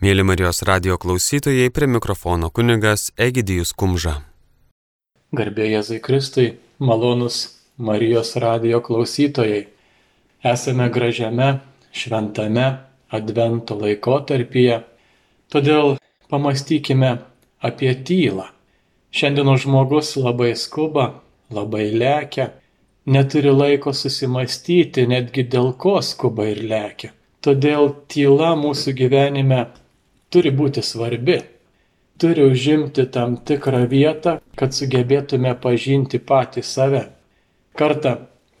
Mėly Marijos radio klausytojai, prie mikrofono kunigas Egidijus Kumža. Garbėjai Jėzai Kristui, malonus Marijos radio klausytojai. Esame gražiame, šventame advento laikotarpyje, todėl pamastykime apie tylą. Šiandienos žmogus labai skuba, labai lekia, neturi laiko susimastyti, netgi dėl ko skuba ir lekia. Todėl tyla mūsų gyvenime turi būti svarbi, turi užimti tam tikrą vietą, kad sugebėtume pažinti patį save. Kartą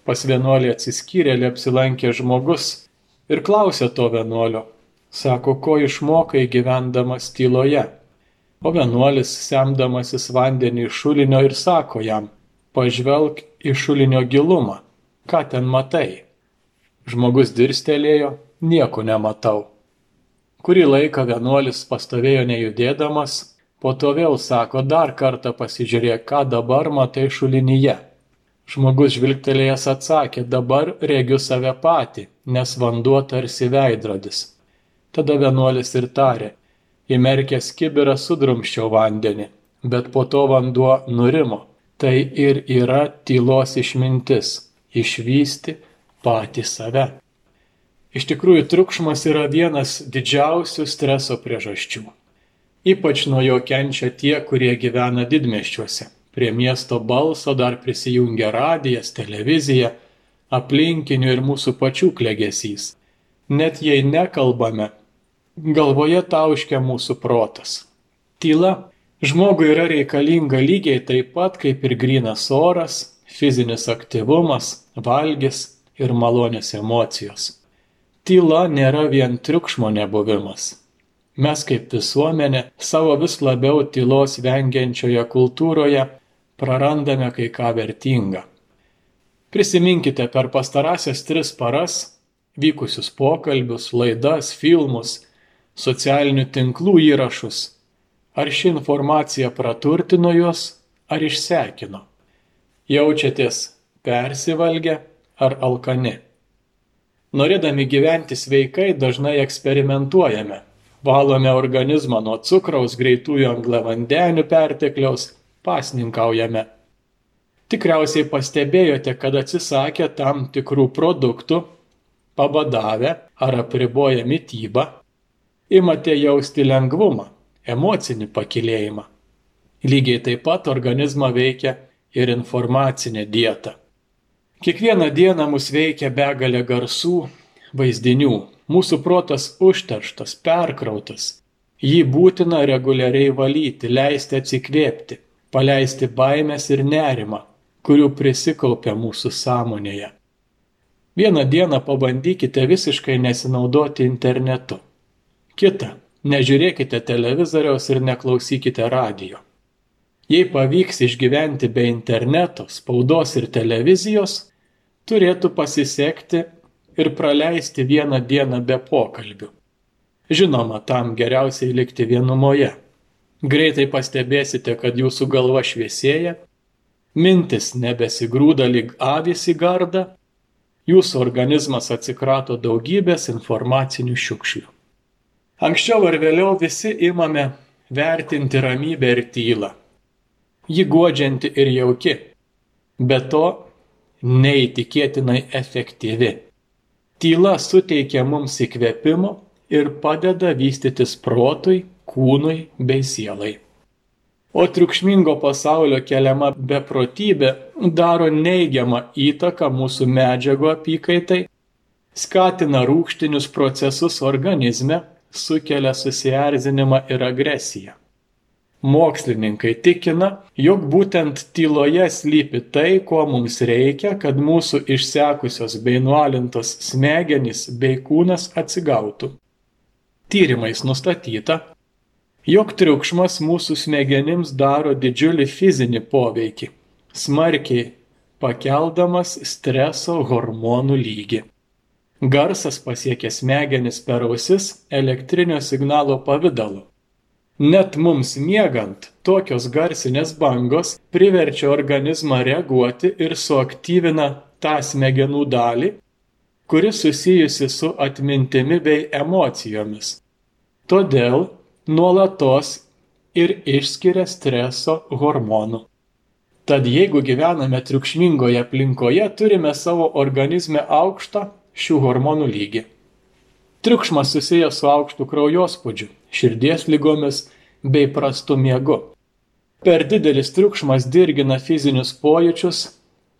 pas vienuolį atsiskyrėlį apsilankė žmogus ir klausė to vienuolio, sako, ko išmokai gyvendamas tyloje. O vienuolis, semdamasis vandenį iš šulinio ir sako jam, pažvelk į šulinio gilumą, ką ten matai. Žmogus dirstelėjo, nieko nematau. Kurį laiką vienuolis pastovėjo nejudėdamas, po to vėl sako, dar kartą pasižiūrėk, ką dabar matai šulinyje. Žmogus žvilgtelėjęs atsakė, dabar regiu save patį, nes vanduo tarsi veidrodis. Tada vienuolis ir tarė, įmerkęs kibirą sudrumščiau vandenį, bet po to vanduo nurimo. Tai ir yra tylos išmintis - išvysti patį save. Iš tikrųjų, triukšmas yra vienas didžiausių streso priežasčių. Ypač nuo jo kenčia tie, kurie gyvena didmeščiuose. Prie miesto balso dar prisijungia radijas, televizija, aplinkinių ir mūsų pačių klegesys. Net jei nekalbame, galvoje tauškia mūsų protas. Tyla žmogui yra reikalinga lygiai taip pat kaip ir grinas oras, fizinis aktyvumas, valgis ir malonės emocijos tyla nėra vien triukšmo nebuvimas. Mes kaip visuomenė savo vis labiau tylos vengiančioje kultūroje prarandame kai ką vertingą. Prisiminkite per pastarąsias tris paras vykusius pokalbius, laidas, filmus, socialinių tinklų įrašus. Ar ši informacija praturtino juos, ar išsekino? Jaučiatės persivalgę ar alkani? Norėdami gyventi sveikai dažnai eksperimentuojame. Valome organizmą nuo cukraus, greitųjų angliavandenių pertekliaus, pasninkaujame. Tikriausiai pastebėjote, kad atsisakę tam tikrų produktų, pabadavę ar apriboję mytybą, imate jausti lengvumą, emocinį pakilėjimą. Lygiai taip pat organizmą veikia ir informacinė dieta. Kiekvieną dieną mus veikia begalė garsų, vaizdinių. Mūsų protas užterštas, perkrautas. Jį būtina reguliariai valyti, leisti atsikvėpti, paleisti baimės ir nerimą, kurių prisikaupia mūsų sąmonėje. Vieną dieną pabandykite visiškai nesinaudoti internetu. Kita - nežiūrėkite televizoriaus ir neklausykite radio. Jei pavyks išgyventi be interneto, spaudos ir televizijos, turėtų pasisekti ir praleisti vieną dieną be pokalbių. Žinoma, tam geriausiai likti vienumoje. Greitai pastebėsite, kad jūsų galva šviesėja, mintis nebesigrūda lyg avis į gardą, jūsų organizmas atsikrato daugybės informacinių šiukšlių. Anksčiau ar vėliau visi imame vertinti ramybę ir tylą. Ji godžianti ir jauki. Be to, neįtikėtinai efektyvi. Tyla suteikia mums įkvėpimo ir padeda vystytis protui, kūnui bei sielai. O triukšmingo pasaulio keliama beprotybė daro neigiamą įtaką mūsų medžiagų apykaitai, skatina rūkštinius procesus organizme, sukelia susierzinimą ir agresiją. Mokslininkai tikina, jog būtent tyloje slypi tai, ko mums reikia, kad mūsų išsekusios bei nualintos smegenys bei kūnas atsigautų. Tyrimais nustatyta, jog triukšmas mūsų smegenims daro didžiulį fizinį poveikį, smarkiai pakeldamas streso hormonų lygį. Garsas pasiekia smegenis per ausis elektrinio signalo pavydalu Net mums miegant, tokios garsinės bangos priverčia organizmą reaguoti ir suaktyvina tą smegenų dalį, kuri susijusi su atmintimi bei emocijomis. todėl nuolatos ir išskiria streso hormonų. Tad jeigu gyvename triukšmingoje aplinkoje, turime savo organizme aukštą šių hormonų lygį. Triukšmas susijęs su aukštu kraujospūdžiu, širdies lygomis bei prastu miegu. Per didelis triukšmas dirgina fizinius pojūčius,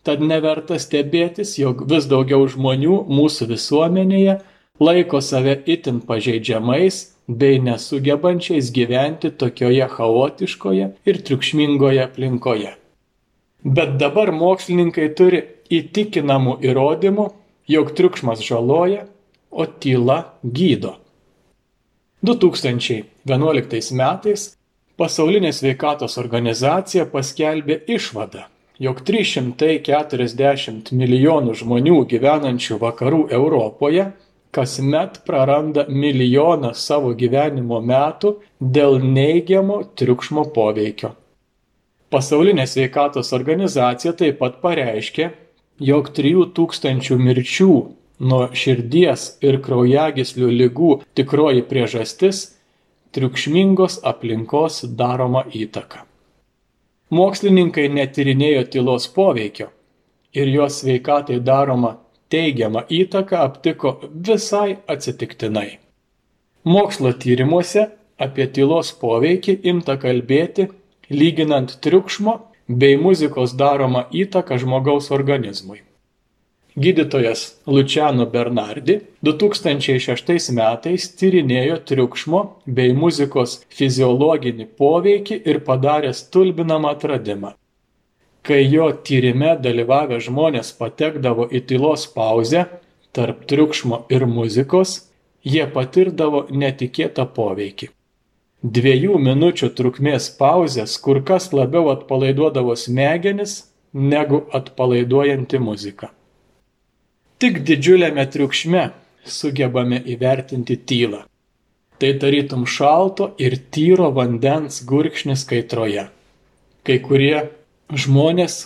tad neverta stebėtis, jog vis daugiau žmonių mūsų visuomenėje laiko save itin pažeidžiamais bei nesugebančiais gyventi tokioje chaotiškoje ir triukšmingoje aplinkoje. Bet dabar mokslininkai turi įtikinamų įrodymų, jog triukšmas žaloja, o tyla gydo. 2011 metais Pasaulinė sveikatos organizacija paskelbė išvadą, jog 340 milijonų žmonių gyvenančių vakarų Europoje kasmet praranda milijoną savo gyvenimo metų dėl neigiamo triukšmo poveikio. Pasaulinė sveikatos organizacija taip pat pareiškė, jog 3000 mirčių nuo širdies ir kraujagyslių lygų tikroji priežastis - triukšmingos aplinkos daroma įtaka. Mokslininkai netirinėjo tylos poveikio ir jos sveikatai daroma teigiamą įtaką aptiko visai atsitiktinai. Mokslo tyrimuose apie tylos poveikį imta kalbėti, lyginant triukšmo bei muzikos daromą įtaką žmogaus organizmui. Gydytojas Luciano Bernardi 2006 metais tyrinėjo triukšmo bei muzikos fiziologinį poveikį ir padarė stulbinamą atradimą. Kai jo tyrime dalyvavę žmonės patekdavo į tylos pauzę tarp triukšmo ir muzikos, jie patirdavo netikėtą poveikį. Dviejų minučių trukmės pauzės kur kas labiau atpalaiduodavo smegenis negu atpalaiduojanti muzika. Tik didžiuliame triukšme sugebame įvertinti tylą. Tai tarytum šalto ir tyro vandens gurkšnis kaitroje. Kai kurie žmonės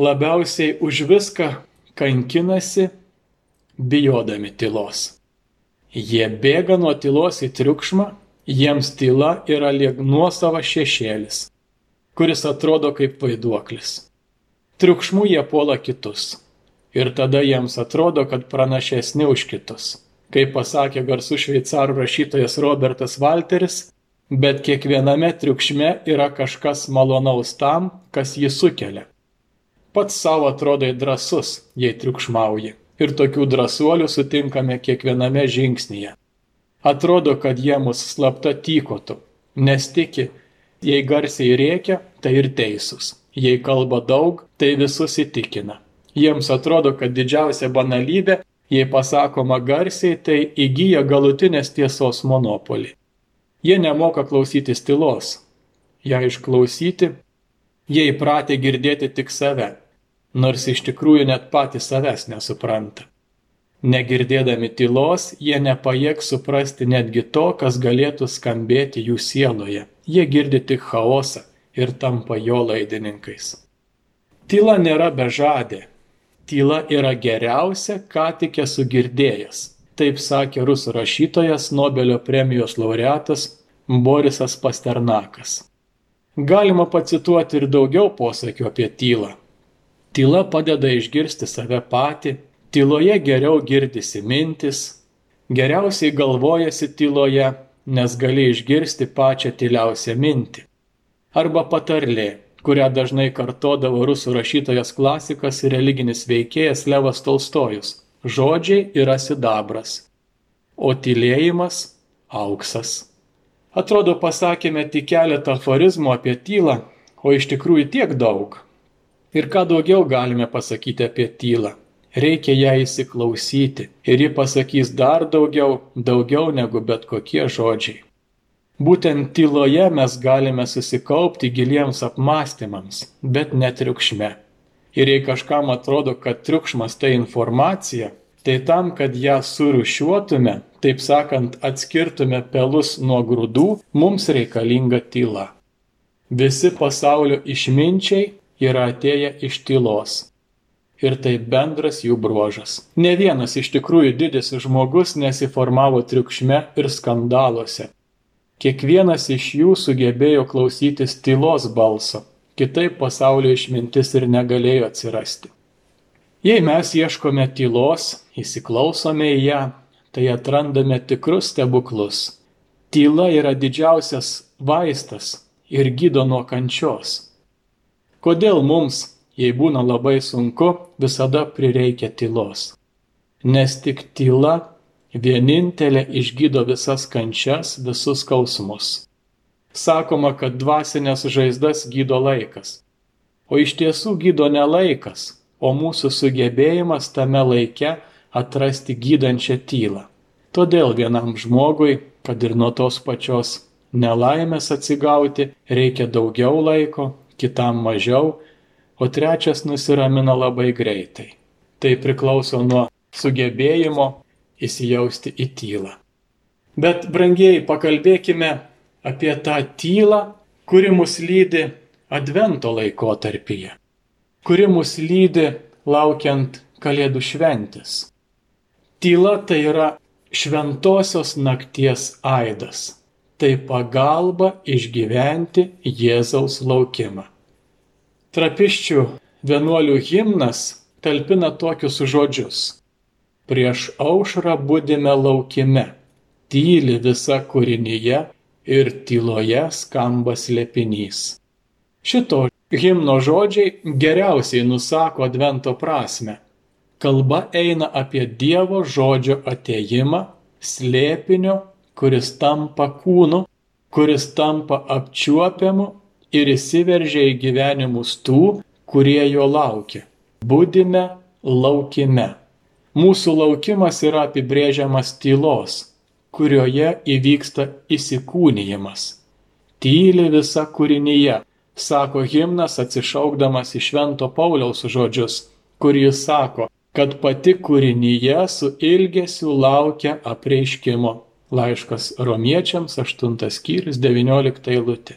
labiausiai už viską kankinasi bijodami tylos. Jie bėga nuo tylos į triukšmą, jiems tyla yra liek nuosava šešėlis, kuris atrodo kaip vaiduoklis. Triukšmų jie puola kitus. Ir tada jiems atrodo, kad pranašesni už kitus. Kaip pasakė garsus šveicarų rašytojas Robertas Walteris, bet kiekviename triukšme yra kažkas malonaus tam, kas jį sukelia. Pats savo atrodai drasus, jei triukšmauji. Ir tokių drąsuolių sutinkame kiekviename žingsnyje. Atrodo, kad jie mus slapta tykotų, nes tiki, jei garsiai rėkia, tai ir teisūs. Jei kalba daug, tai visus įtikina. Jiems atrodo, kad didžiausia banalybė, jei pasakoma garsiai, tai įgyja galutinės tiesos monopolį. Jie nemoka klausytis tylos. Ją išklausyti, jie įpratę girdėti tik save, nors iš tikrųjų net patys savęs nesupranta. Negirdėdami tylos, jie nepajėg suprasti netgi to, kas galėtų skambėti jų sieloje. Jie girdi tik chaosą ir tampa jo laidininkais. Tyla nėra bežadė. Tyla yra geriausia, ką tik esu girdėjęs. Taip sakė rusų rašytojas Nobelio premijos laureatas Borisas Pasternakas. Galima pacituoti ir daugiau posakių apie tylą. Tyla padeda išgirsti save patį, tyloje geriau girdisi mintis, geriausiai galvojasi tyloje, nes gali išgirsti pačią tyliausią mintį. Arba patarlė, kurią dažnai kartodavo rusų rašytojas klasikas ir religinis veikėjas Levas Tolstojus žodžiai yra sidabras, o tylėjimas - auksas. Atrodo, pasakėme tik keletą aforizmų apie tylą, o iš tikrųjų tiek daug. Ir ką daugiau galime pasakyti apie tylą? Reikia ją įsiklausyti ir ji pasakys dar daugiau, daugiau negu bet kokie žodžiai. Būtent tyloje mes galime susikaupti giliems apmąstymams, bet ne triukšme. Ir jei kažkam atrodo, kad triukšmas tai informacija, tai tam, kad ją surušiuotume, taip sakant, atskirtume pelus nuo grūdų, mums reikalinga tyla. Visi pasaulio išminčiai yra atėję iš tylos. ir tai bendras jų bruožas. Ne vienas iš tikrųjų didis žmogus nesiformavo triukšme ir skandaluose. Kiekvienas iš jų sugebėjo klausytis tylos balso, kitaip pasaulio išmintis ir negalėjo atsirasti. Jei mes ieškome tylos, įsiklausome į ją, tai atrandame tikrus stebuklus. Tyla yra didžiausias vaistas ir gydo nuo kančios. Kodėl mums, jei būna labai sunku, visada prireikia tylos? Nes tik tyla vienintelė išgydo visas kančias, visus skausmus. Sakoma, kad dvasinės žaizdas gydo laikas. O iš tiesų gydo ne laikas, o mūsų sugebėjimas tame laike atrasti gydančią tylą. Todėl vienam žmogui, kad ir nuo tos pačios nelaimės atsigauti reikia daugiau laiko, kitam mažiau, o trečias nusiramina labai greitai. Tai priklauso nuo sugebėjimo įsijausti į tylą. Bet, brangiai, pakalbėkime apie tą tylą, kuri mus lydi Advento laikotarpyje, kuri mus lydi laukiant Kalėdų šventės. Tyla tai yra šventosios nakties aidas tai pagalba išgyventi Jėzaus laukimą. Trapiščių vienuolių himnas talpina tokius žodžius. Prieš aušrą būdime laukime, tyli visa kūrinyje ir tyloje skamba slėpinys. Šito himno žodžiai geriausiai nusako advento prasme. Kalba eina apie Dievo žodžio ateimą, slėpinio kuris tampa kūnu, kuris tampa apčiuopiamu ir įsiveržia į gyvenimus tų, kurie jo laukia. Būdime laukime. Mūsų laukimas yra apibrėžiamas tylos, kurioje įvyksta įsikūnijimas. Tyli visa kūrinyje, sako himnas atsišaukdamas į Švento Pauliaus žodžius, kur jis sako, kad pati kūrinyje su ilgesiu laukia apreiškimo. Laiškas romiečiams 8 skyrius 19 eilutė.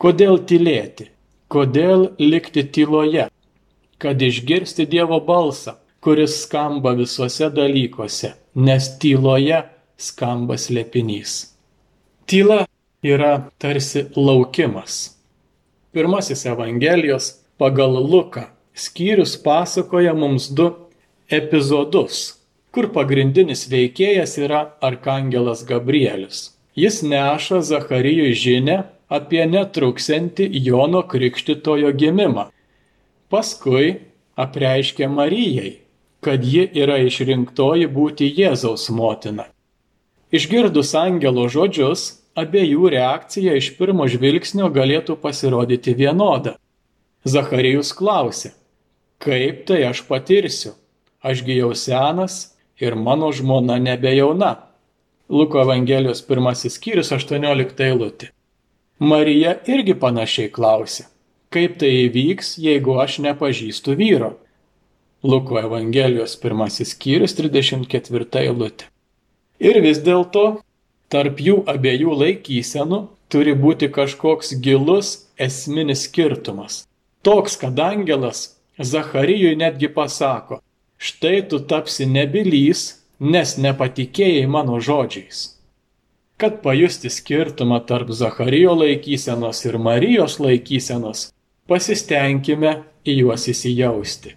Kodėl tylėti? Kodėl likti tyloje? Kad išgirsti Dievo balsą, kuris skamba visuose dalykuose, nes tyloje skamba slėpinys. Tyla yra tarsi laukimas. Pirmasis Evangelijos pagal Luką skyrius pasakoja mums du epizodus kur pagrindinis veikėjas yra arkangelas Gabrielis. Jis neša Zacharijui žinę apie netruksiantį Jono Krikštitojo gimimą. Paskui apreiškia Marijai, kad ji yra išrinktoji būti Jėzaus motina. Išgirdus angelo žodžius, abiejų reakcija iš pirmo žvilgsnio galėtų pasirodyti vienoda. Zacharijus klausė, kaip tai aš patirsiu? Ašgi jau senas ir mano žmona nebejauna. Luko Evangelijos pirmasis skyrius 18 eilutė. Marija irgi panašiai klausė, kaip tai įvyks, jeigu aš nepažįstu vyro. Luko Evangelijos pirmasis skyrius 34 eilutė. Ir vis dėlto tarp jų abiejų laikysenų turi būti kažkoks gilus esminis skirtumas. Toks, kad angelas Zacharijui netgi pasako, štai tu tapsi nebylys, nes nepatikėjai mano žodžiais. Kad pajusti skirtumą tarp Zacharijo laikysenos ir Marijos laikysenos, pasistengime į juos įsijausti.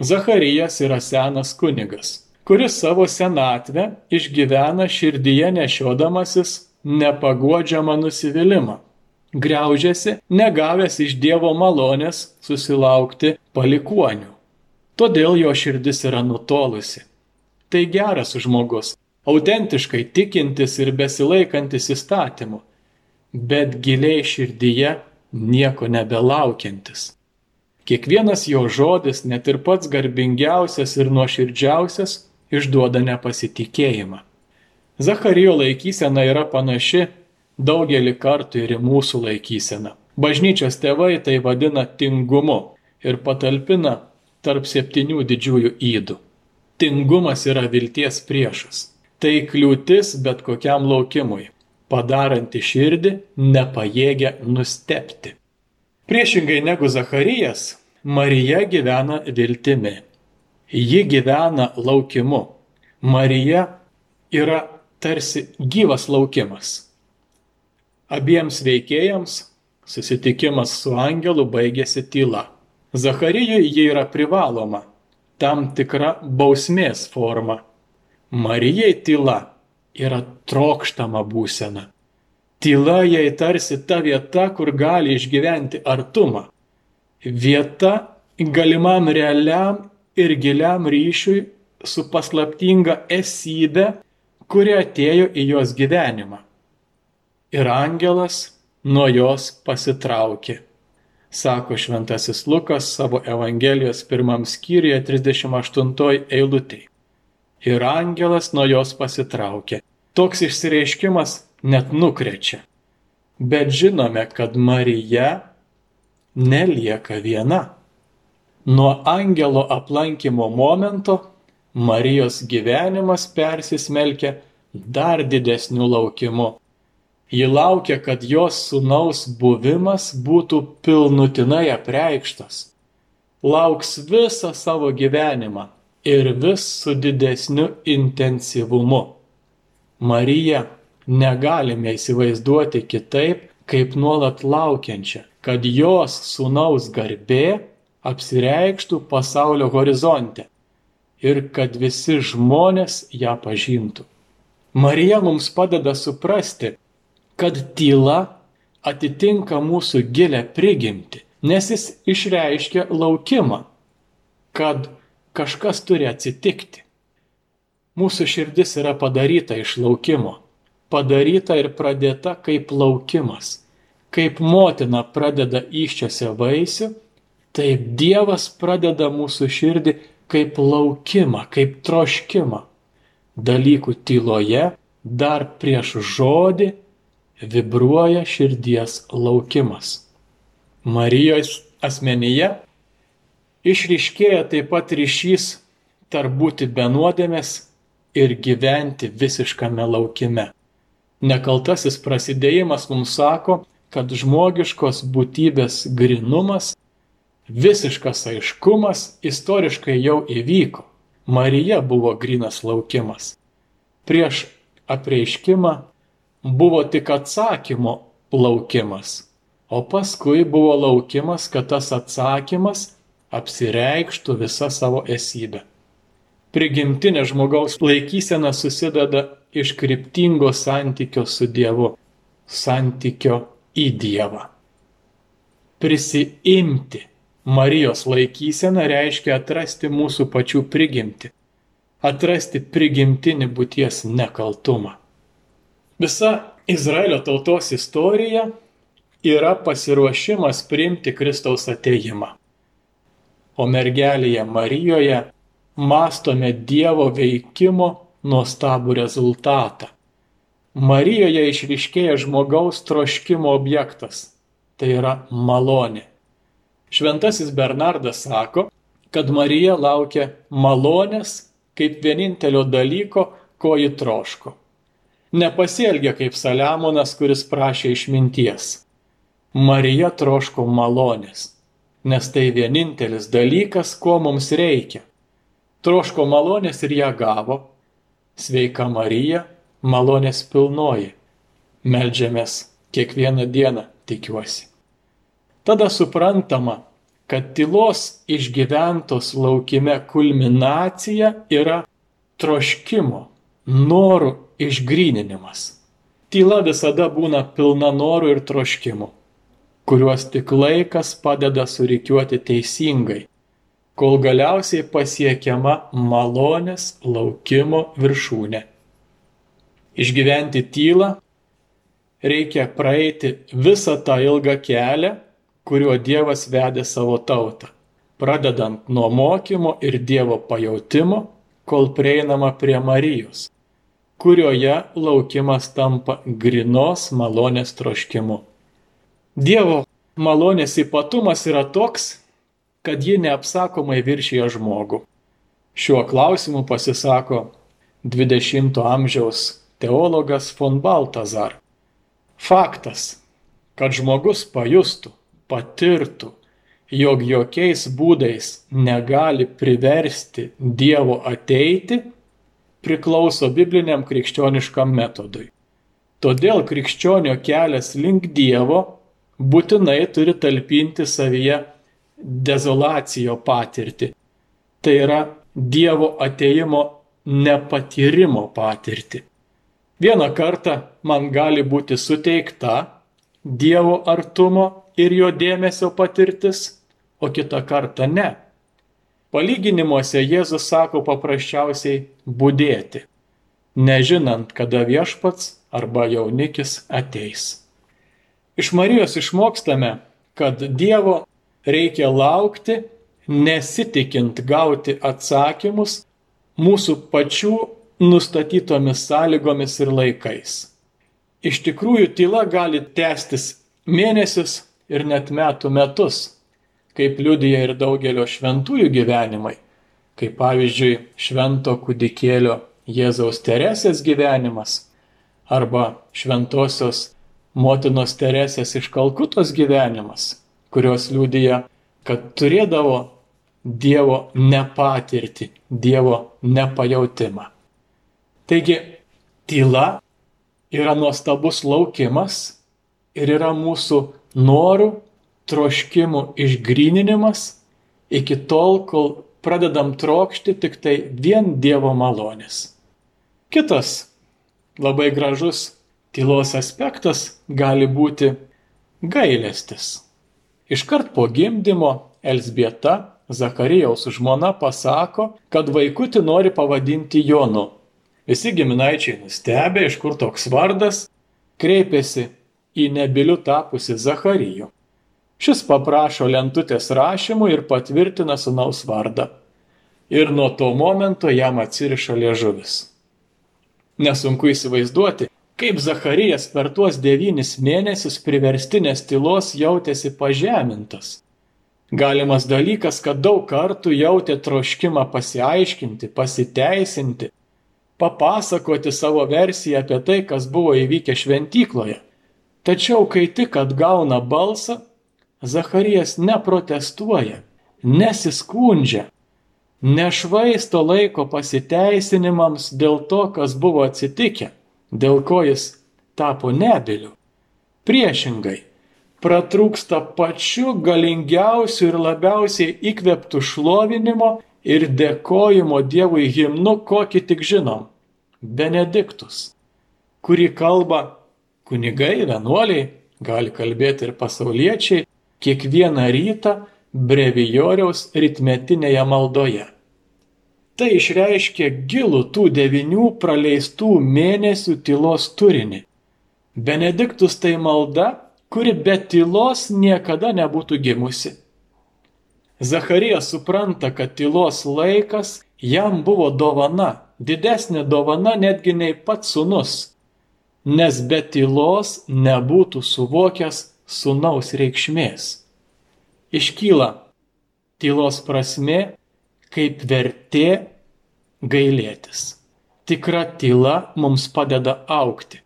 Zacharijas yra senas kunigas, kuris savo senatvę išgyvena širdyje nešiodamasis nepagodžiamą nusivylimą. Graužiasi, negavęs iš Dievo malonės susilaukti palikuonių todėl jo širdis yra nutolusi. Tai geras žmogus, autentiškai tikintis ir besilaikantis įstatymų, bet giliai širdyje nieko nebelaukiantis. Kiekvienas jo žodis, net ir pats garbingiausias ir nuoširdžiausias, išduoda nepasitikėjimą. Zacharijo laikysena yra panaši daugelį kartų ir į mūsų laikyseną. Bažnyčios tėvai tai vadina tingumu ir patalpina tarp septynių didžiųjų įdų. Tingumas yra vilties priešas. Tai kliūtis bet kokiam laukimui, padaranti širdį nepajėgia nustepti. Priešingai negu Zacharijas, Marija gyvena viltimi. Ji gyvena laukimu. Marija yra tarsi gyvas laukimas. Abiems veikėjams susitikimas su angelu baigėsi tyla. Zacharijui ji yra privaloma, tam tikra bausmės forma. Marijai tyla yra trokštama būsena. Tyla jai tarsi ta vieta, kur gali išgyventi artumą. Vieta galimam realiam ir giliam ryšiui su paslaptinga esybė, kuri atėjo į jos gyvenimą. Ir angelas nuo jos pasitraukė. Sako šventasis Lukas savo Evangelijos pirmam skyriuje 38 eilutėje. Ir angelas nuo jos pasitraukė. Toks išsireiškimas net nukrečia. Bet žinome, kad Marija nelieka viena. Nuo angelo aplankimo momento Marijos gyvenimas persismelkia dar didesniu laukimu. Ji laukia, kad jos sunaus buvimas būtų pilnutinai apreikštas. Lauks visą savo gyvenimą ir vis su didesniu intensyvumu. Marija negalime įsivaizduoti kitaip, kaip nuolat laukiančią, kad jos sunaus garbė apsireikštų pasaulio horizonte ir kad visi žmonės ją pažintų. Marija mums padeda suprasti, kad tyla atitinka mūsų gilę prigimtį, nes jis išreiškia laukimą, kad kažkas turi atsitikti. Mūsų širdis yra padaryta iš laukimo, padaryta ir pradėta kaip laukimas. Kaip motina pradeda iščiose vaisių, taip Dievas pradeda mūsų širdį kaip laukimą, kaip troškimą. Dalykų tyloje, dar prieš žodį, vibruoja širdies laukimas. Marijos asmenyje išryškėja taip pat ryšys tarp būti benuodėmės ir gyventi visiškame laukime. Nekaltasis prasidėjimas mums sako, kad žmogiškos būtybės grinumas, visiškas aiškumas istoriškai jau įvyko. Marija buvo grinas laukimas. Prieš apreiškimą buvo tik atsakymo laukimas, o paskui buvo laukimas, kad tas atsakymas apsireikštų visą savo esybę. Prigimtinė žmogaus laikysena susideda iš kryptingo santykio su Dievu, santykio į Dievą. Prisiimti Marijos laikysena reiškia atrasti mūsų pačių prigimti, atrasti prigimtinį būties nekaltumą. Visa Izraelio tautos istorija yra pasiruošimas priimti Kristaus ateimą. O mergelėje Marijoje mastome Dievo veikimo nuostabų rezultatą. Marijoje išriškėja žmogaus troškimo objektas - tai yra malonė. Šventasis Bernardas sako, kad Marija laukia malonės kaip vienintelio dalyko, ko ji troško nepasielgė kaip Saliamonas, kuris prašė išminties. Marija troško malonės, nes tai vienintelis dalykas, ko mums reikia. Troško malonės ir ją gavo. Sveika Marija, malonės pilnoji. Meldžiamės kiekvieną dieną, tikiuosi. Tada suprantama, kad tylos išgyventos laukime kulminacija yra troškimo, norų išgryninimas. Tyla visada būna pilna norų ir troškimų, kuriuos tik laikas padeda surikiuoti teisingai, kol galiausiai pasiekiama malonės laukimo viršūnė. Išgyventi tylą reikia praeiti visą tą ilgą kelią, kuriuo Dievas vedė savo tautą, pradedant nuo mokymo ir Dievo pajautimo, kol prieinama prie Marijos kurioje laukimas tampa grinos malonės troškimu. Dievo malonės ypatumas yra toks, kad ji neapsakomai viršyje žmogų. Šiuo klausimu pasisako 20 amžiaus teologas von Baltazar. Faktas, kad žmogus pajustų, patirtų jog jokiais būdais negali priversti Dievo ateiti, priklauso bibliniam krikščioniškam metodui. Todėl krikščionio kelias link Dievo būtinai turi talpinti savyje dezolacijo patirtį. Tai yra Dievo ateimo nepatyrimo patirtį. Vieną kartą man gali būti suteikta Dievo artumo ir jo dėmesio patirtis, o kitą kartą ne. Palyginimuose Jėzus sako paprasčiausiai būdėti, nežinant, kada viešpats arba jaunikis ateis. Iš Marijos išmokstame, kad Dievo reikia laukti, nesitikint gauti atsakymus mūsų pačių nustatytomis sąlygomis ir laikais. Iš tikrųjų, tyla gali tęstis mėnesius ir net metų metus, kaip liudija ir daugelio šventųjų gyvenimai, kaip pavyzdžiui švento kūdikėlio Jėzaus Teresės gyvenimas arba šventosios motinos Teresės iš Kalkutos gyvenimas, kurios liudija, kad turėdavo Dievo nepatirti, Dievo nepajautimą. Taigi, tyla yra nuostabus laukimas ir yra mūsų norų, troškimų išgryninimas iki tol, kol pradedam trokšti tik tai vien Dievo malonės. Kitas labai gražus tylos aspektas gali būti gailestis. Iškart po gimdymo Elsbieta Zakarijaus žmona pasako, kad vaikutį nori pavadinti Jonu. Visi giminaičiai nustebė, iš kur toks vardas, kreipėsi į nebilių tapusi Zacharijų. Šis paprašo lentutės rašymų ir patvirtina sunaus vardą. Ir nuo to momento jam atsiriša liežuvis. Nesunku įsivaizduoti, kaip Zacharijas per tuos devynis mėnesius priverstinės tylos jautėsi pažemintas. Galimas dalykas, kad daug kartų jautė troškimą pasiaiškinti, pasiteisinti, papasakoti savo versiją apie tai, kas buvo įvykę šventykloje. Tačiau, kai tik atgauna balsą, Zacharijas neprotestuoja, nesiskundžia, nešvaisto laiko pasiteisinimams dėl to, kas buvo atsitikę, dėl ko jis tapo nebiliu. Priešingai, pratrūksta pačiu galingiausiu ir labiausiai įkveptų šlovinimo ir dėkojimo Dievui himnu, kokį tik žinom - Benediktus, kurį kalba kunigai, vienuoliai, gali kalbėti ir pasauliečiai, kiekvieną rytą brevijoriaus ritmetinėje maldoje. Tai išreiškia gilų tų devinių praleistų mėnesių tylos turinį. Benediktus tai malda, kuri be tylos niekada nebūtų gimusi. Zacharijas supranta, kad tylos laikas jam buvo dovana, didesnė dovana netgi nei pats sunus, nes be tylos nebūtų suvokęs sunaus reikšmės. Iškyla tylos prasme kaip vertė gailėtis. Tikra tyla mums padeda aukti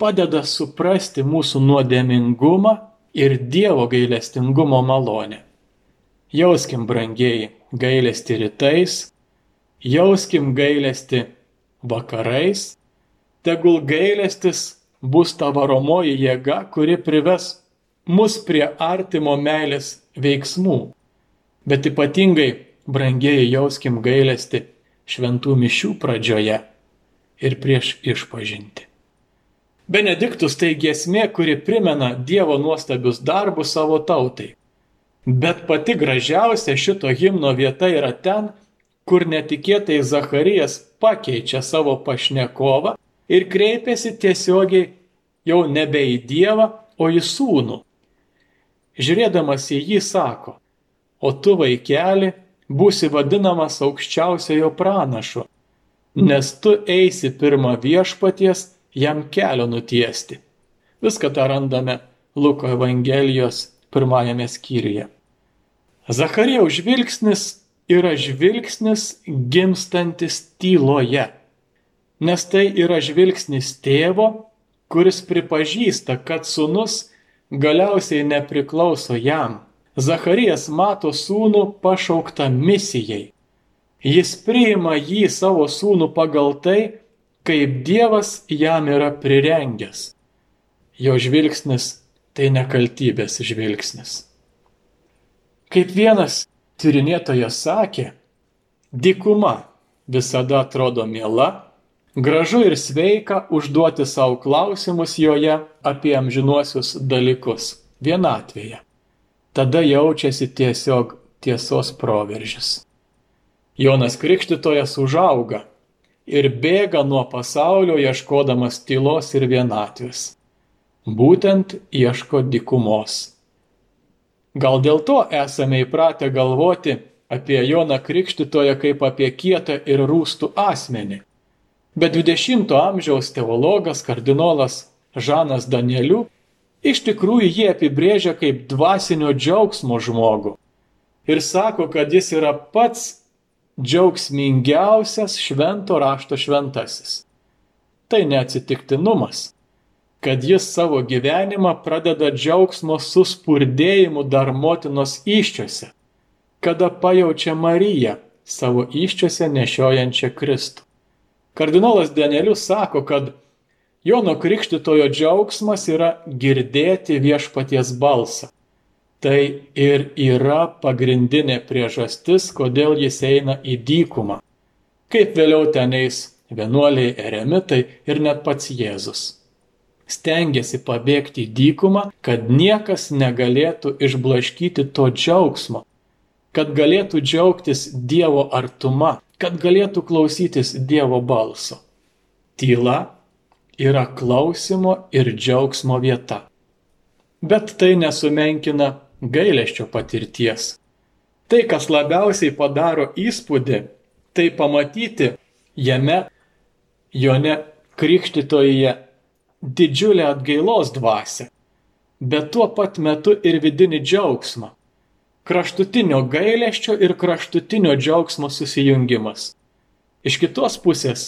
padeda suprasti mūsų nuodėmingumą ir Dievo gailestingumo malonę. Jauskim, brangiai, gailesti rytais, jauskim gailesti vakarais, tegul gailestis bus ta varomoji jėga, kuri prives mus prie artimo meilės veiksmų. Bet ypatingai, brangiai, jauskim gailesti šventų mišių pradžioje ir prieš išpažinti. Benediktus tai giesmė, kuri primena Dievo nuostabius darbus savo tautai. Bet pati gražiausia šito himno vieta yra ten, kur netikėtai Zacharijas pakeičia savo pašnekovą ir kreipiasi tiesiogiai jau nebe į Dievą, o į sūnų. Žiūrėdamas į jį sako, o tu vaikeli būsi vadinamas aukščiausiojo pranašu, nes tu eisi pirmą viešpaties jam kelio nutiesti. Viską tą randame Luko Evangelijos pirmajame skyriuje. Zacharijaus žvilgsnis yra žvilgsnis gimstantis tyloje, nes tai yra žvilgsnis tėvo, kuris pripažįsta, kad sunus galiausiai nepriklauso jam, Zacharijas mato sūnų pašauktą misijai. Jis priima jį savo sūnų pagal tai, kaip Dievas jam yra prirengęs. Jo žvilgsnis tai nekaltybės žvilgsnis. Kaip vienas tyrinėtojas sakė, dikuma visada atrodo miela, gražu ir sveika užduoti savo klausimus joje apie amžinuosius dalykus vienatvėje. Tada jaučiasi tiesiog tiesos proveržis. Jonas Krikštytojas užauga ir bėga nuo pasaulio ieškodamas tylos ir vienatvės. Būtent ieško dikumos. Gal dėl to esame įpratę galvoti apie Joną Krikštytoją kaip apie kietą ir rūstų asmenį. Bet 20-ojo amžiaus teologas kardinolas Žanas Danieliu iš tikrųjų jį apibrėžia kaip dvasinio džiaugsmo žmogų ir sako, kad jis yra pats džiaugsmingiausias švento rašto šventasis. Tai neatsitiktinumas, kad jis savo gyvenimą pradeda džiaugsmo suspurdėjimu dar motinos iščiose, kada pajaučia Mariją savo iščiose nešiojančią Kristų. Kardinolas Danielius sako, kad Jono Krikštitojo džiaugsmas yra girdėti viešpaties balsą. Tai ir yra pagrindinė priežastis, kodėl jis eina į dykumą. Kaip vėliau ten eis vienuoliai eremitai ir net pats Jėzus. Stengiasi pabėgti į dykumą, kad niekas negalėtų išblaškyti to džiaugsmo, kad galėtų džiaugtis Dievo artuma, kad galėtų klausytis Dievo balso. Tyla yra klausimo ir džiaugsmo vieta. Bet tai nesumenkina gailesčio patirties. Tai, kas labiausiai padaro įspūdį, tai pamatyti jame, jone krikštytoje didžiulę atgailos dvasę, bet tuo pat metu ir vidinį džiaugsmą. Kraštutinio gailesčio ir kraštutinio džiaugsmo susijungimas. Iš kitos pusės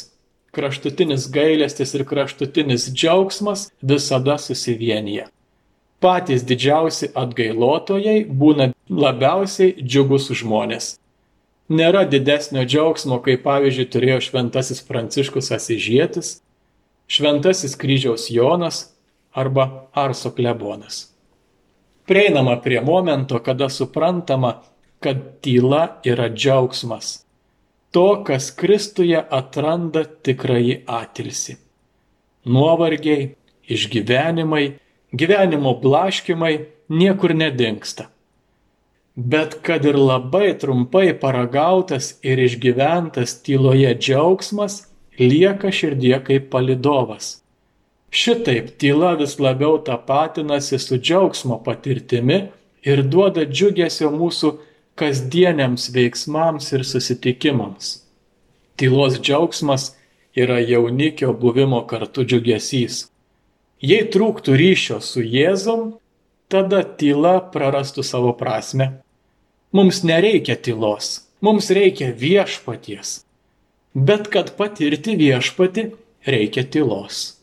kraštutinis gailestis ir kraštutinis džiaugsmas visada susivienyje. Patys didžiausi atgailotojai būna labiausiai džiugus žmonės. Nėra didesnio džiaugsmo, kaip pavyzdžiui turėjo šventasis Pranciškus Asižėtis, šventasis kryžiaus Jonas arba Arso klebonas. Prieinama prie momento, kada suprantama, kad tyla yra džiaugsmas to, kas Kristuje atranda tikrai atilsi. Nuovargiai, išgyvenimai, gyvenimo blaškimai niekur nedingsta. Bet kad ir labai trumpai paragautas ir išgyventas tyloje džiaugsmas lieka širdie kaip palidovas. Šitaip tyla vis labiau tapatinasi su džiaugsmo patirtimi ir duoda džiugesio mūsų kasdieniams veiksmams ir susitikimams. Tylos džiaugsmas yra jaunikio buvimo kartu džiugesys. Jei trūktų ryšio su Jėzum, tada tyla prarastų savo prasme. Mums nereikia tylos, mums reikia viešpaties. Bet kad patirti viešpati, reikia tylos.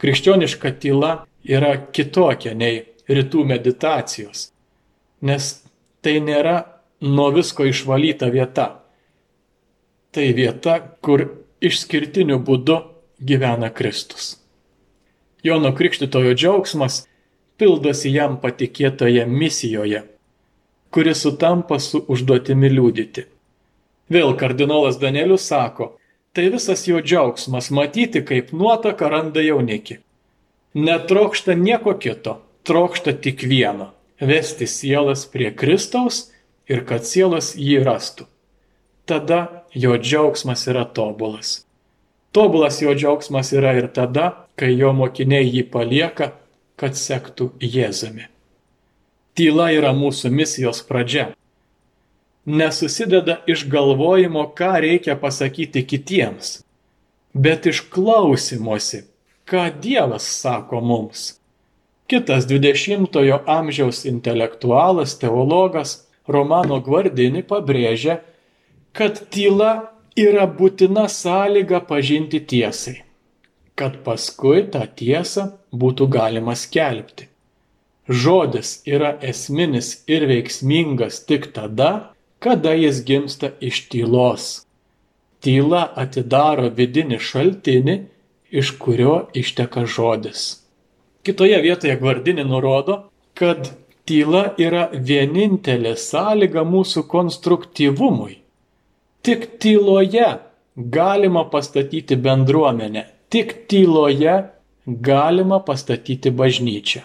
Krikščioniška tyla yra kitokia nei rytų meditacijos, nes tai nėra nuo visko išvalyta vieta. Tai vieta, kur išskirtiniu būdu gyvena Kristus. Jono Krikštitojo džiaugsmas pildosi jam patikėtoje misijoje, kuri sutampa su užduotimi liūdyti. Vėl kardinolas Danielius sako, tai visas jo džiaugsmas matyti, kaip nuotaka randa jaunikį. Netrokšta nieko kito, trokšta tik vieno vesti sielas prie Kristaus ir kad sielas jį rastų. Tada jo džiaugsmas yra tobulas. Tobulas jo džiaugsmas yra ir tada, kai jo mokiniai jį palieka, kad sektų Jėzumi. Tyla yra mūsų misijos pradžia. Nesusideda iš galvojimo, ką reikia pasakyti kitiems, bet iš klausimosi, ką Dievas sako mums. Kitas 20-ojo amžiaus intelektualas, teologas Romano Gvardini pabrėžia, kad tyla yra būtina sąlyga pažinti tiesai, kad paskui tą tiesą būtų galima skelbti. Žodis yra esminis ir veiksmingas tik tada, kada jis gimsta iš tylos. Tyla atidaro vidinį šaltinį, iš kurio išteka žodis. Kitoje vietoje Gvardinė nurodo, kad tyla yra vienintelė sąlyga mūsų konstruktyvumui. Tik tyloje galima pastatyti bendruomenę, tik tyloje galima pastatyti bažnyčią.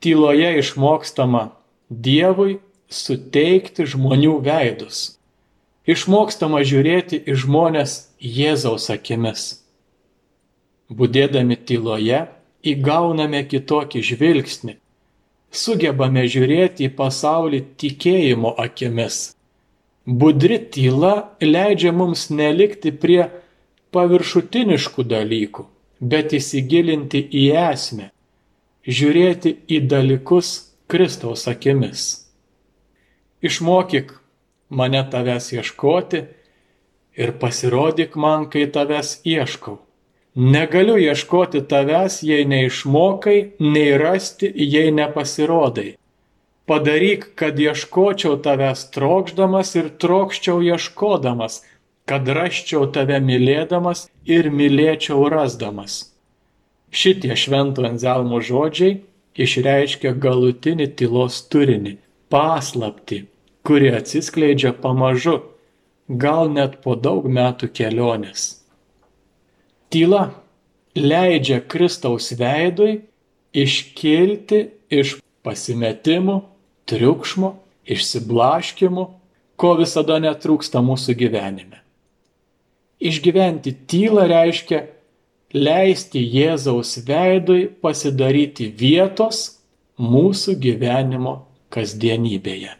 Tyloje išmokstama Dievui suteikti žmonių veidus. Išmokstama žiūrėti į žmonės Jėzaus akimis. Būdėdami tyloje įgauname kitokį žvilgsnį, sugebame žiūrėti į pasaulį tikėjimo akimis. Budri tyla leidžia mums nelikti prie paviršutiniškų dalykų, bet įsigilinti į esmę, žiūrėti į dalykus Kristaus akimis. Išmokyk mane tavęs ieškoti ir pasirodyk man, kai tavęs ieškau. Negaliu ieškoti tavęs, jei neišmokai, nei rasti, jei nepasirodai. Padaryk, kad ieškočiau tavęs trokšdamas ir trokščiau ieškodamas, kad raščiau tave mylėdamas ir mylėčiau rasdamas. Šitie švento Anzelmo žodžiai išreiškia galutinį tylos turinį - paslapti, kuri atsiskleidžia pamažu, gal net po daug metų kelionės. Tyla leidžia Kristaus veidui iškilti iš pasimetimų, triukšmo, išsiblaškimų, ko visada netrūksta mūsų gyvenime. Išgyventi tylą reiškia leisti Jėzaus veidui pasidaryti vietos mūsų gyvenimo kasdienybėje.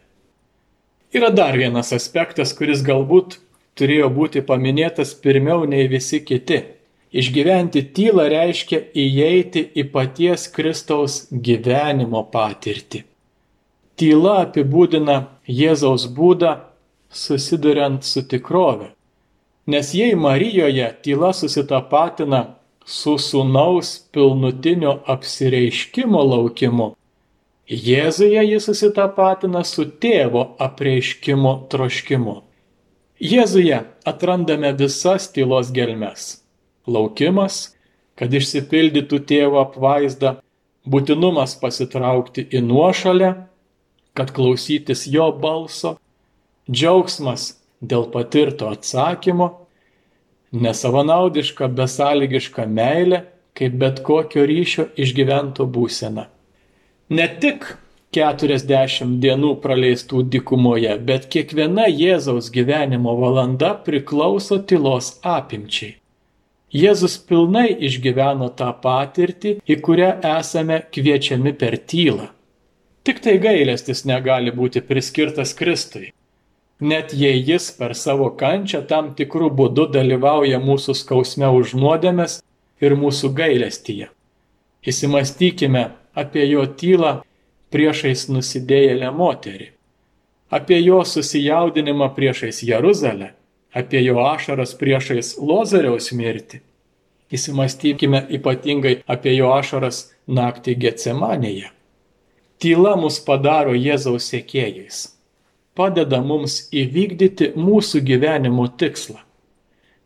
Yra dar vienas aspektas, kuris galbūt turėjo būti paminėtas pirmiau nei visi kiti. Išgyventi tylą reiškia įeiti į paties Kristaus gyvenimo patirtį. Tyla apibūdina Jėzaus būdą susiduriant su tikrove. Nes jei Marijoje tyla susitapatina su sūnaus pilnutinio apsireiškimo laukimu, Jėzuje jis susitapatina su tėvo apreiškimo troškimu. Jėzuje atrandame visas tylos gelmes. Laukimas, kad išsipildytų tėvo apvaizda, būtinumas pasitraukti į nuošalę, kad klausytis jo balso, džiaugsmas dėl patirto atsakymo, nesavanaudiška besąlygiška meilė, kaip bet kokio ryšio išgyvento būsena. Ne tik 40 dienų praleistų dikumoje, bet kiekviena Jėzaus gyvenimo valanda priklauso tylos apimčiai. Jėzus pilnai išgyveno tą patirtį, į kurią esame kviečiami per tylą. Tik tai gailestis negali būti priskirtas Kristui net jei jis per savo kančią tam tikrų būdų dalyvauja mūsų skausme už nuodėmės ir mūsų gailestyje. Įsimastykime apie jo tylą priešais nusidėjėlę moterį, apie jo susijaudinimą priešais Jeruzalę, apie jo ašaras priešais Lozariaus mirtį. Įsimastykime ypatingai apie jo ašaras naktį Getsemanėje. Tyla mus padaro Jėzaus sėkėjais padeda mums įvykdyti mūsų gyvenimo tikslą.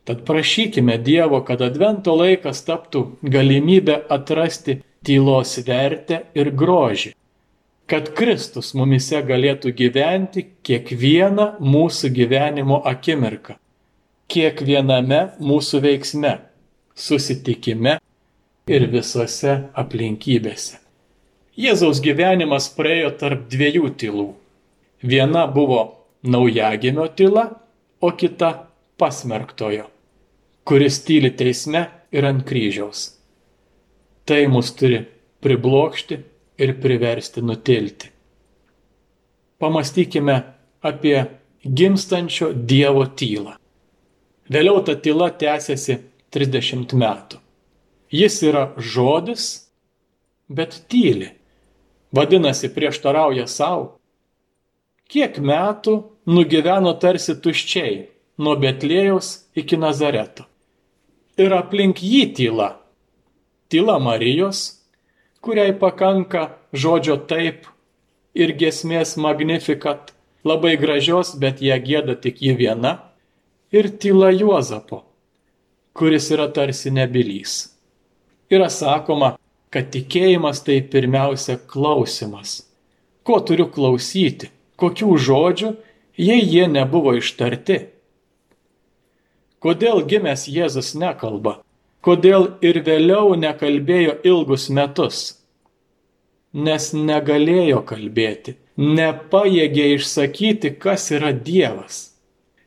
Tad prašykime Dievo, kad advento laikas taptų galimybę atrasti tylos vertę ir grožį, kad Kristus mumise galėtų gyventi kiekvieną mūsų gyvenimo akimirką, kiekviename mūsų veiksme, susitikime ir visose aplinkybėse. Jėzaus gyvenimas praėjo tarp dviejų tylų Viena buvo naujagimio tyla, o kita pasmerktojo, kuris tyli teisme ir ant kryžiaus. Tai mus turi priblokšti ir priversti nutilti. Pamastykime apie gimstančio Dievo tylą. Vėliau ta tyla tęsiasi 30 metų. Jis yra žodis, bet tyli. Vadinasi, prieštarauja savo kiek metų nugyveno tarsi tuščiai nuo Betlėjaus iki Nazareto. Ir aplink jį tyla. Tyla Marijos, kuriai pakanka žodžio taip ir gesmės magnifikat, labai gražios, bet ją gėda tik ji viena, ir tyla Juozapo, kuris yra tarsi nebylys. Yra sakoma, kad tikėjimas tai pirmiausia klausimas. Ko turiu klausyti, kokių žodžių, jei jie nebuvo ištarti? Kodėl gimęs Jėzus nekalba? Kodėl ir vėliau nekalbėjo ilgus metus? Nes negalėjo kalbėti, nepajėgė išsakyti, kas yra Dievas.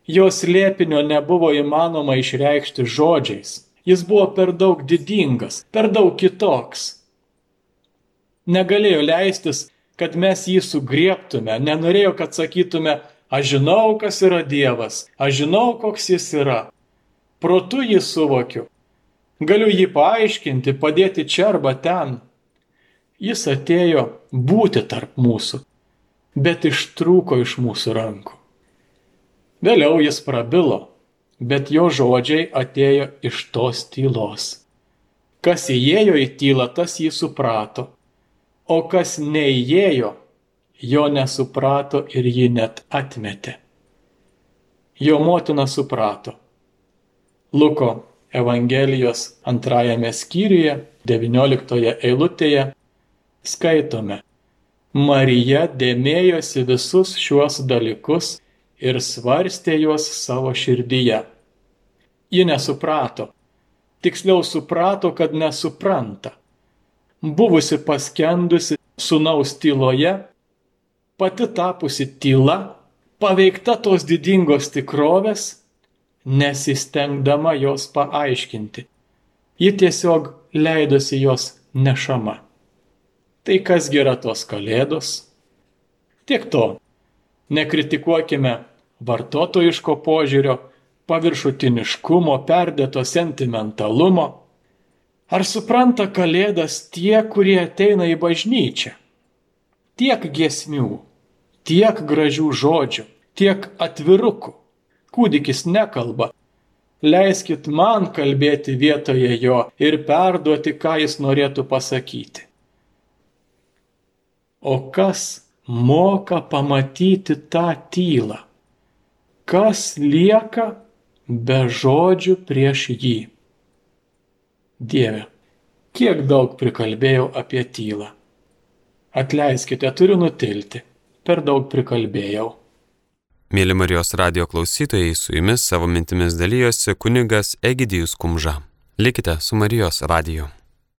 Jos lėpinio nebuvo įmanoma išreikšti žodžiais. Jis buvo per daug didingas, per daug kitoks. Negalėjo leistis, kad mes jį sugrieptume, nenorėjo, kad sakytume, aš žinau, kas yra Dievas, aš žinau, koks jis yra. Protu jį suvokiu. Galiu jį paaiškinti, padėti čia arba ten. Jis atėjo būti tarp mūsų, bet ištrūko iš mūsų rankų. Vėliau jis prabilo, bet jo žodžiai atėjo iš tos tylos. Kas įėjo į tylą, tas jį suprato, o kas neįėjo, jo nesuprato ir jį net atmetė. Jo motina suprato. Luko Evangelijos antrajame skyriuje, 19 eilutėje, skaitome. Marija dėmėjosi visus šiuos dalykus ir svarstė juos savo širdyje. Ji nesuprato. Tiksliau suprato, kad nesupranta. Buvusi paskendusi sunaus tyloje, pati tapusi tyla, paveikta tos didingos tikrovės, nesistengdama jos paaiškinti. Ji tiesiog leidosi jos nešama. Tai kas yra tos kalėdos? Tiek to. Nekritikuokime vartotojiško požiūrio, paviršutiniškumo, perdėto sentimentalumo. Ar supranta kalėdas tie, kurie ateina į bažnyčią? Tiek giesmių, tiek gražių žodžių, tiek atvirukų. Kūdikis nekalba. Leiskit man kalbėti vietoje jo ir perduoti, ką jis norėtų pasakyti. O kas moka pamatyti tą tylą? Kas lieka be žodžių prieš jį? Dieve, kiek daug prikalbėjau apie tylą. Atleiskite, turiu nutilti. Per daug prikalbėjau. Mėly Marijos radio klausytojai, su jumis savo mintimis dalyjosi kunigas Egidijus Kumža. Likite su Marijos radiju.